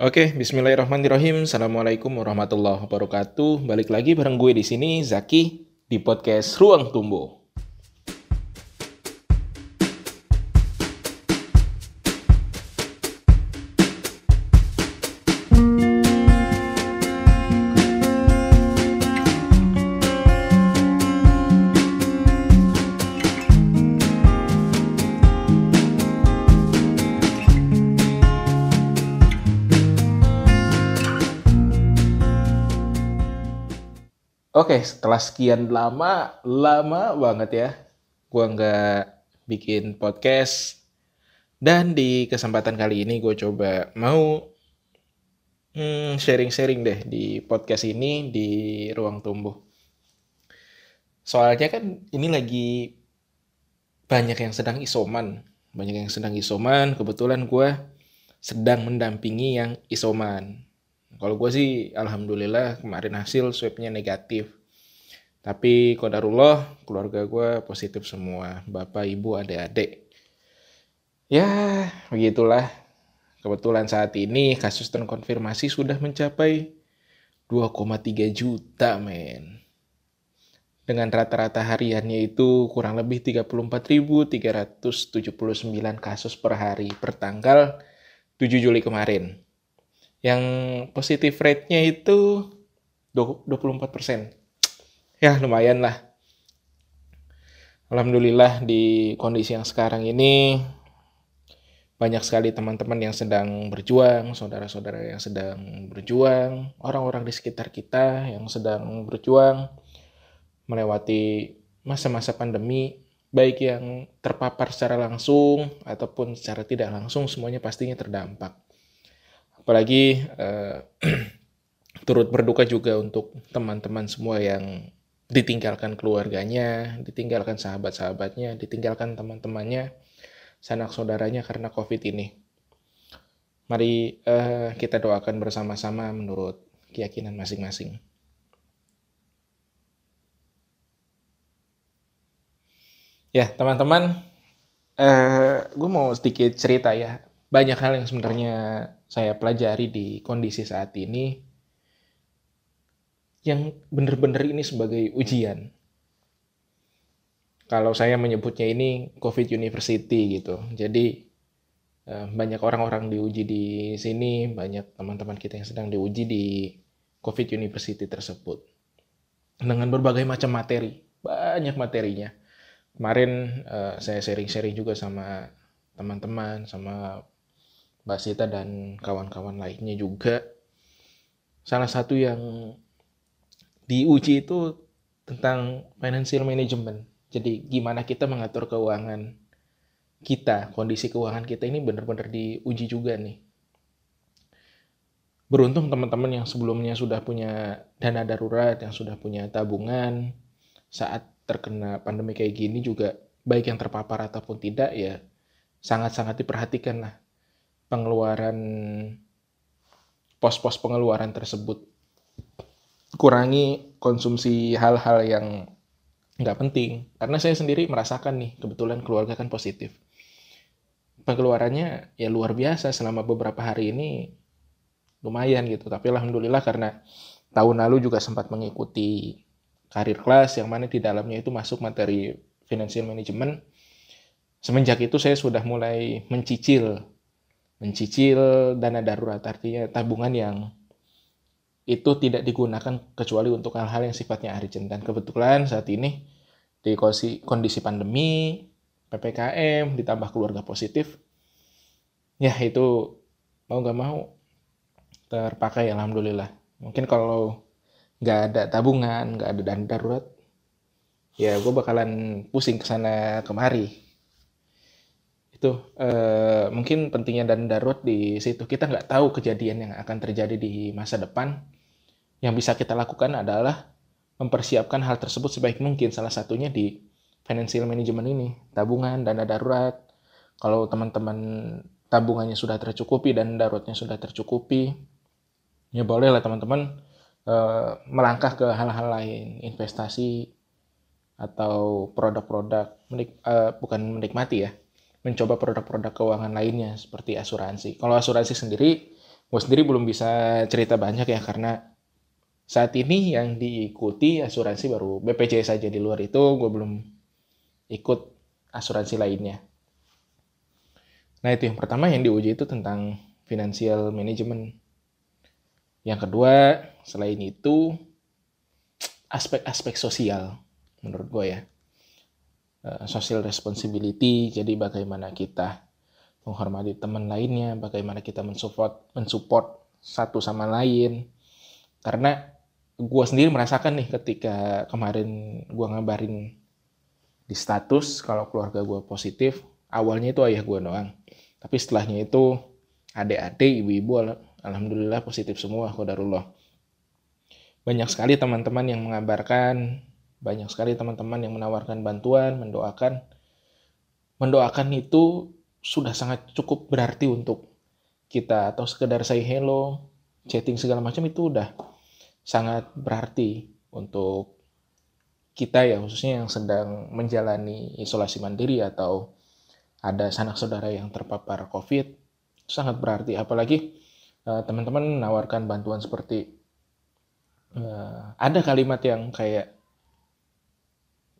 Oke, Bismillahirrahmanirrahim. Assalamualaikum warahmatullahi wabarakatuh. Balik lagi bareng gue di sini, Zaki, di podcast Ruang Tumbuh. Oke, setelah sekian lama, lama banget ya, gue nggak bikin podcast. Dan di kesempatan kali ini gue coba mau hmm, sharing-sharing deh di podcast ini di Ruang Tumbuh. Soalnya kan ini lagi banyak yang sedang isoman. Banyak yang sedang isoman, kebetulan gue sedang mendampingi yang isoman kalau gue sih alhamdulillah kemarin hasil swabnya negatif. Tapi kodarullah keluarga gue positif semua. Bapak, ibu, adik-adik. Ya begitulah. Kebetulan saat ini kasus terkonfirmasi sudah mencapai 2,3 juta men. Dengan rata-rata hariannya itu kurang lebih 34.379 kasus per hari per tanggal 7 Juli kemarin yang positif rate-nya itu 24%. Ya, lumayan lah. Alhamdulillah di kondisi yang sekarang ini banyak sekali teman-teman yang sedang berjuang, saudara-saudara yang sedang berjuang, orang-orang di sekitar kita yang sedang berjuang melewati masa-masa pandemi, baik yang terpapar secara langsung ataupun secara tidak langsung, semuanya pastinya terdampak apalagi uh, turut berduka juga untuk teman-teman semua yang ditinggalkan keluarganya, ditinggalkan sahabat-sahabatnya, ditinggalkan teman-temannya, sanak saudaranya karena COVID ini. Mari uh, kita doakan bersama-sama menurut keyakinan masing-masing. Ya, teman-teman, uh, gue mau sedikit cerita ya. Banyak hal yang sebenarnya saya pelajari di kondisi saat ini yang benar-benar ini sebagai ujian. Kalau saya menyebutnya ini COVID University gitu. Jadi eh, banyak orang-orang diuji di sini, banyak teman-teman kita yang sedang diuji di COVID University tersebut. Dengan berbagai macam materi, banyak materinya. Kemarin uh, saya sharing-sharing juga sama teman-teman, sama Mbak Sita dan kawan-kawan lainnya juga. Salah satu yang diuji itu tentang financial management. Jadi gimana kita mengatur keuangan kita, kondisi keuangan kita ini benar-benar diuji juga nih. Beruntung teman-teman yang sebelumnya sudah punya dana darurat, yang sudah punya tabungan, saat terkena pandemi kayak gini juga baik yang terpapar ataupun tidak ya sangat-sangat diperhatikan lah pengeluaran pos-pos pengeluaran tersebut. Kurangi konsumsi hal-hal yang nggak penting. Karena saya sendiri merasakan nih, kebetulan keluarga kan positif. Pengeluarannya ya luar biasa selama beberapa hari ini lumayan gitu. Tapi alhamdulillah karena tahun lalu juga sempat mengikuti karir kelas yang mana di dalamnya itu masuk materi financial management. Semenjak itu saya sudah mulai mencicil mencicil dana darurat. Artinya tabungan yang itu tidak digunakan kecuali untuk hal-hal yang sifatnya urgent. Dan kebetulan saat ini di kondisi, pandemi ppkm ditambah keluarga positif ya itu mau nggak mau terpakai alhamdulillah. Mungkin kalau nggak ada tabungan nggak ada dana darurat ya gue bakalan pusing ke sana kemari itu uh, mungkin pentingnya dan darurat di situ. Kita nggak tahu kejadian yang akan terjadi di masa depan. Yang bisa kita lakukan adalah mempersiapkan hal tersebut sebaik mungkin. Salah satunya di financial management ini. Tabungan dana darurat. Kalau teman-teman tabungannya sudah tercukupi dan daruratnya sudah tercukupi ya boleh lah teman-teman uh, melangkah ke hal-hal lain. Investasi atau produk-produk menik, uh, bukan menikmati ya mencoba produk-produk keuangan lainnya seperti asuransi. Kalau asuransi sendiri gue sendiri belum bisa cerita banyak ya karena saat ini yang diikuti asuransi baru BPJS saja di luar itu gue belum ikut asuransi lainnya. Nah itu yang pertama yang diuji itu tentang financial management. Yang kedua selain itu aspek-aspek sosial menurut gue ya. Uh, social responsibility, jadi bagaimana kita menghormati teman lainnya, bagaimana kita mensupport, mensupport satu sama lain. Karena gue sendiri merasakan nih ketika kemarin gue ngabarin di status kalau keluarga gue positif, awalnya itu ayah gue doang. Tapi setelahnya itu adik-adik, ibu-ibu, alhamdulillah positif semua, kodarullah. Banyak sekali teman-teman yang mengabarkan banyak sekali teman-teman yang menawarkan bantuan, mendoakan. Mendoakan itu sudah sangat cukup berarti untuk kita. Atau sekedar say hello, chatting segala macam itu udah sangat berarti untuk kita ya khususnya yang sedang menjalani isolasi mandiri atau ada sanak saudara yang terpapar COVID. Sangat berarti. Apalagi uh, teman-teman menawarkan bantuan seperti uh, ada kalimat yang kayak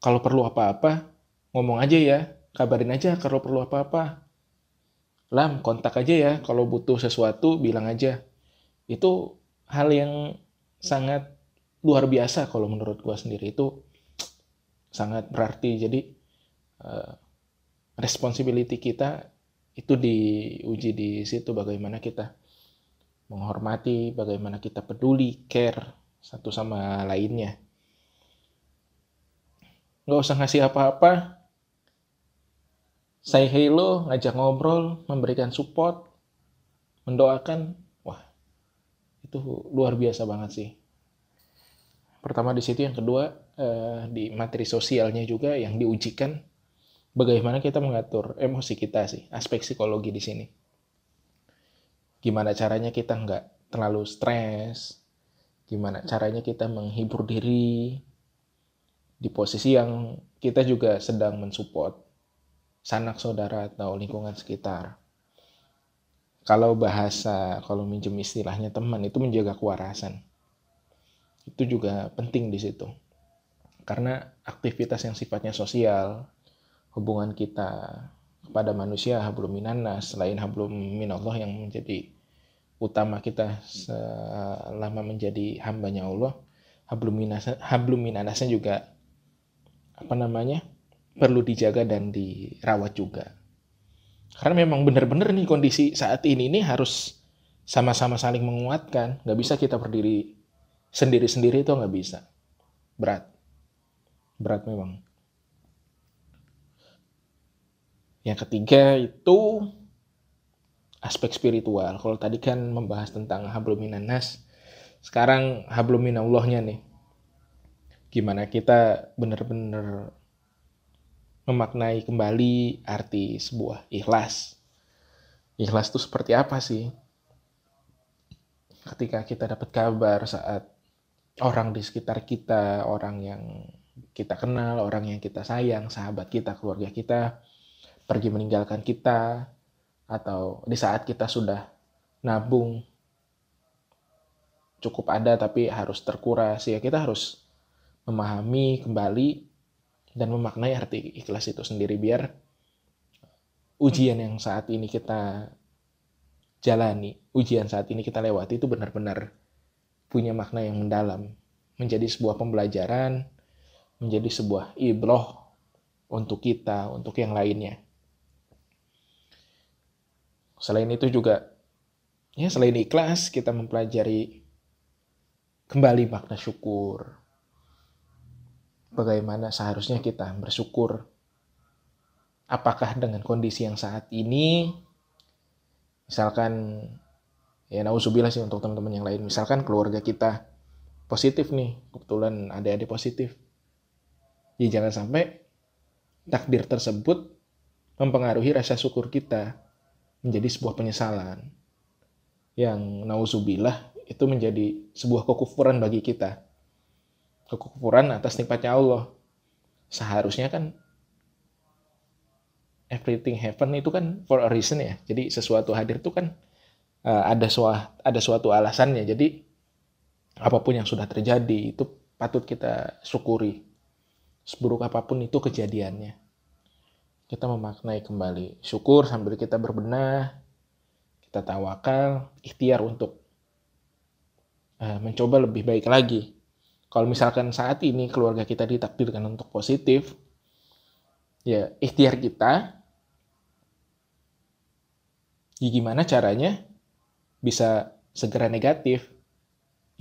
kalau perlu apa-apa, ngomong aja ya, kabarin aja kalau perlu apa-apa. Lam, kontak aja ya, kalau butuh sesuatu bilang aja. Itu hal yang sangat luar biasa kalau menurut gue sendiri itu sangat berarti. Jadi uh, responsibility kita itu diuji di situ bagaimana kita menghormati, bagaimana kita peduli, care satu sama lainnya nggak usah ngasih apa-apa. Say hello ngajak ngobrol memberikan support mendoakan. Wah itu luar biasa banget sih. Pertama di situ yang kedua eh, di materi sosialnya juga yang diujikan bagaimana kita mengatur emosi kita sih aspek psikologi di sini. Gimana caranya kita nggak terlalu stres gimana caranya kita menghibur diri di posisi yang kita juga sedang mensupport sanak saudara atau lingkungan sekitar. Kalau bahasa, kalau minjem istilahnya teman itu menjaga kewarasan. Itu juga penting di situ. Karena aktivitas yang sifatnya sosial, hubungan kita kepada manusia hablum minanas selain hablum minallah yang menjadi utama kita selama menjadi hambanya Allah hablum minanasnya juga apa namanya perlu dijaga dan dirawat juga. Karena memang benar-benar nih kondisi saat ini ini harus sama-sama saling menguatkan. Nggak bisa kita berdiri sendiri-sendiri itu nggak bisa. Berat. Berat memang. Yang ketiga itu aspek spiritual. Kalau tadi kan membahas tentang habluminanas, sekarang habluminallahnya nih gimana kita benar-benar memaknai kembali arti sebuah ikhlas. Ikhlas itu seperti apa sih? Ketika kita dapat kabar saat orang di sekitar kita, orang yang kita kenal, orang yang kita sayang, sahabat kita, keluarga kita, pergi meninggalkan kita, atau di saat kita sudah nabung cukup ada tapi harus terkuras ya kita harus memahami kembali dan memaknai arti ikhlas itu sendiri biar ujian yang saat ini kita jalani, ujian saat ini kita lewati itu benar-benar punya makna yang mendalam, menjadi sebuah pembelajaran, menjadi sebuah ibroh untuk kita, untuk yang lainnya. Selain itu juga, ya selain ikhlas, kita mempelajari kembali makna syukur, bagaimana seharusnya kita bersyukur. Apakah dengan kondisi yang saat ini, misalkan, ya nauzubillah sih untuk teman-teman yang lain, misalkan keluarga kita positif nih, kebetulan ada adik positif. Ya jangan sampai takdir tersebut mempengaruhi rasa syukur kita menjadi sebuah penyesalan. Yang nauzubillah itu menjadi sebuah kekufuran bagi kita kekufuran atas nikmatnya Allah. Seharusnya kan everything happen itu kan for a reason ya. Jadi sesuatu hadir itu kan uh, ada suah, ada suatu alasannya. Jadi apa pun yang sudah terjadi itu patut kita syukuri. Seburuk apa pun itu kejadiannya. Kita memaknai kembali. Syukur sambil kita berbenah, kita tawakal, ikhtiar untuk uh, mencoba lebih baik lagi. Kalau misalkan saat ini keluarga kita ditakdirkan untuk positif, ya ikhtiar kita, ya gimana caranya bisa segera negatif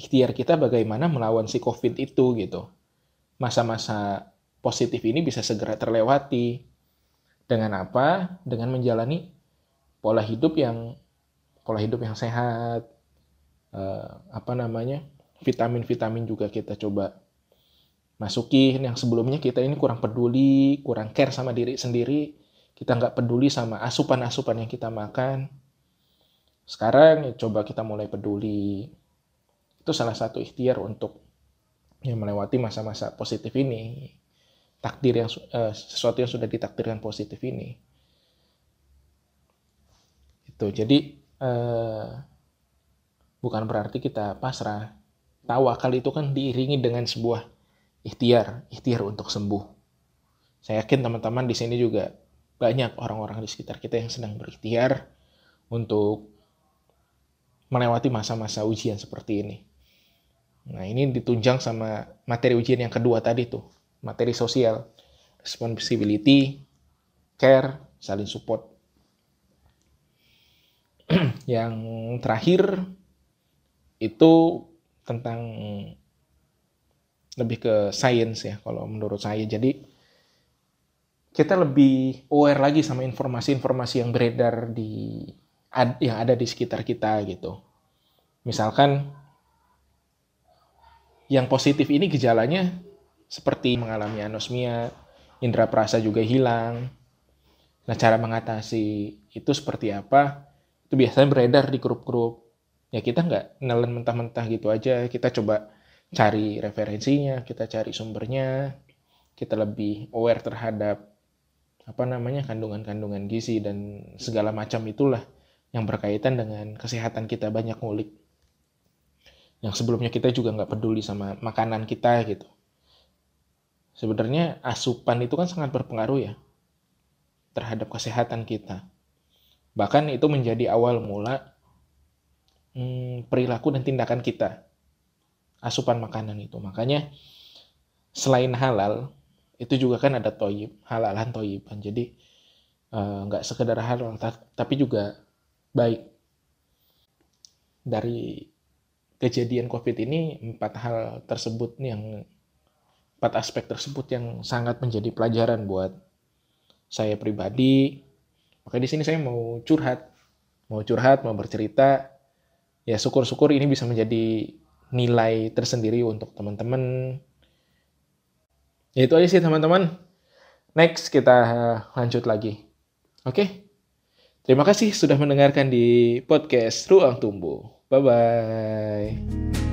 ikhtiar kita bagaimana melawan si COVID itu gitu. Masa-masa positif ini bisa segera terlewati. Dengan apa? Dengan menjalani pola hidup yang pola hidup yang sehat. Uh, apa namanya? Vitamin-vitamin juga kita coba masukin. Yang sebelumnya kita ini kurang peduli, kurang care sama diri sendiri, kita nggak peduli sama asupan-asupan yang kita makan. Sekarang ya coba kita mulai peduli, itu salah satu ikhtiar untuk yang melewati masa-masa positif ini. Takdir yang uh, sesuatu yang sudah ditakdirkan positif ini. Itu. Jadi uh, bukan berarti kita pasrah tawakal itu kan diiringi dengan sebuah ikhtiar ikhtiar untuk sembuh. Saya yakin teman-teman di sini juga banyak orang-orang di sekitar kita yang sedang berikhtiar untuk melewati masa-masa ujian seperti ini. Nah, ini ditunjang sama materi ujian yang kedua tadi tuh, materi sosial, responsibility, care, saling support. yang terakhir itu tentang lebih ke science ya kalau menurut saya. Jadi kita lebih aware lagi sama informasi-informasi yang beredar di yang ada di sekitar kita gitu. Misalkan yang positif ini gejalanya seperti mengalami anosmia, indera perasa juga hilang. Nah, cara mengatasi itu seperti apa? Itu biasanya beredar di grup-grup. Ya kita nggak nelen mentah-mentah gitu aja. Kita coba cari referensinya, kita cari sumbernya, kita lebih aware terhadap apa namanya kandungan-kandungan gizi dan segala macam itulah yang berkaitan dengan kesehatan kita banyak ngulik yang sebelumnya kita juga nggak peduli sama makanan kita gitu. Sebenarnya asupan itu kan sangat berpengaruh ya terhadap kesehatan kita. Bahkan itu menjadi awal mula hmm, perilaku dan tindakan kita. Asupan makanan itu. Makanya selain halal, itu juga kan ada toyib, halalan toyiban. Jadi eh, nggak uh, sekedar halal, tapi juga baik dari kejadian COVID ini empat hal tersebut yang empat aspek tersebut yang sangat menjadi pelajaran buat saya pribadi. Maka di sini saya mau curhat, mau curhat, mau bercerita. Ya syukur-syukur ini bisa menjadi nilai tersendiri untuk teman-teman. Ya itu aja sih teman-teman. Next kita lanjut lagi. Oke. Terima kasih sudah mendengarkan di podcast Ruang Tumbuh. Bye bye.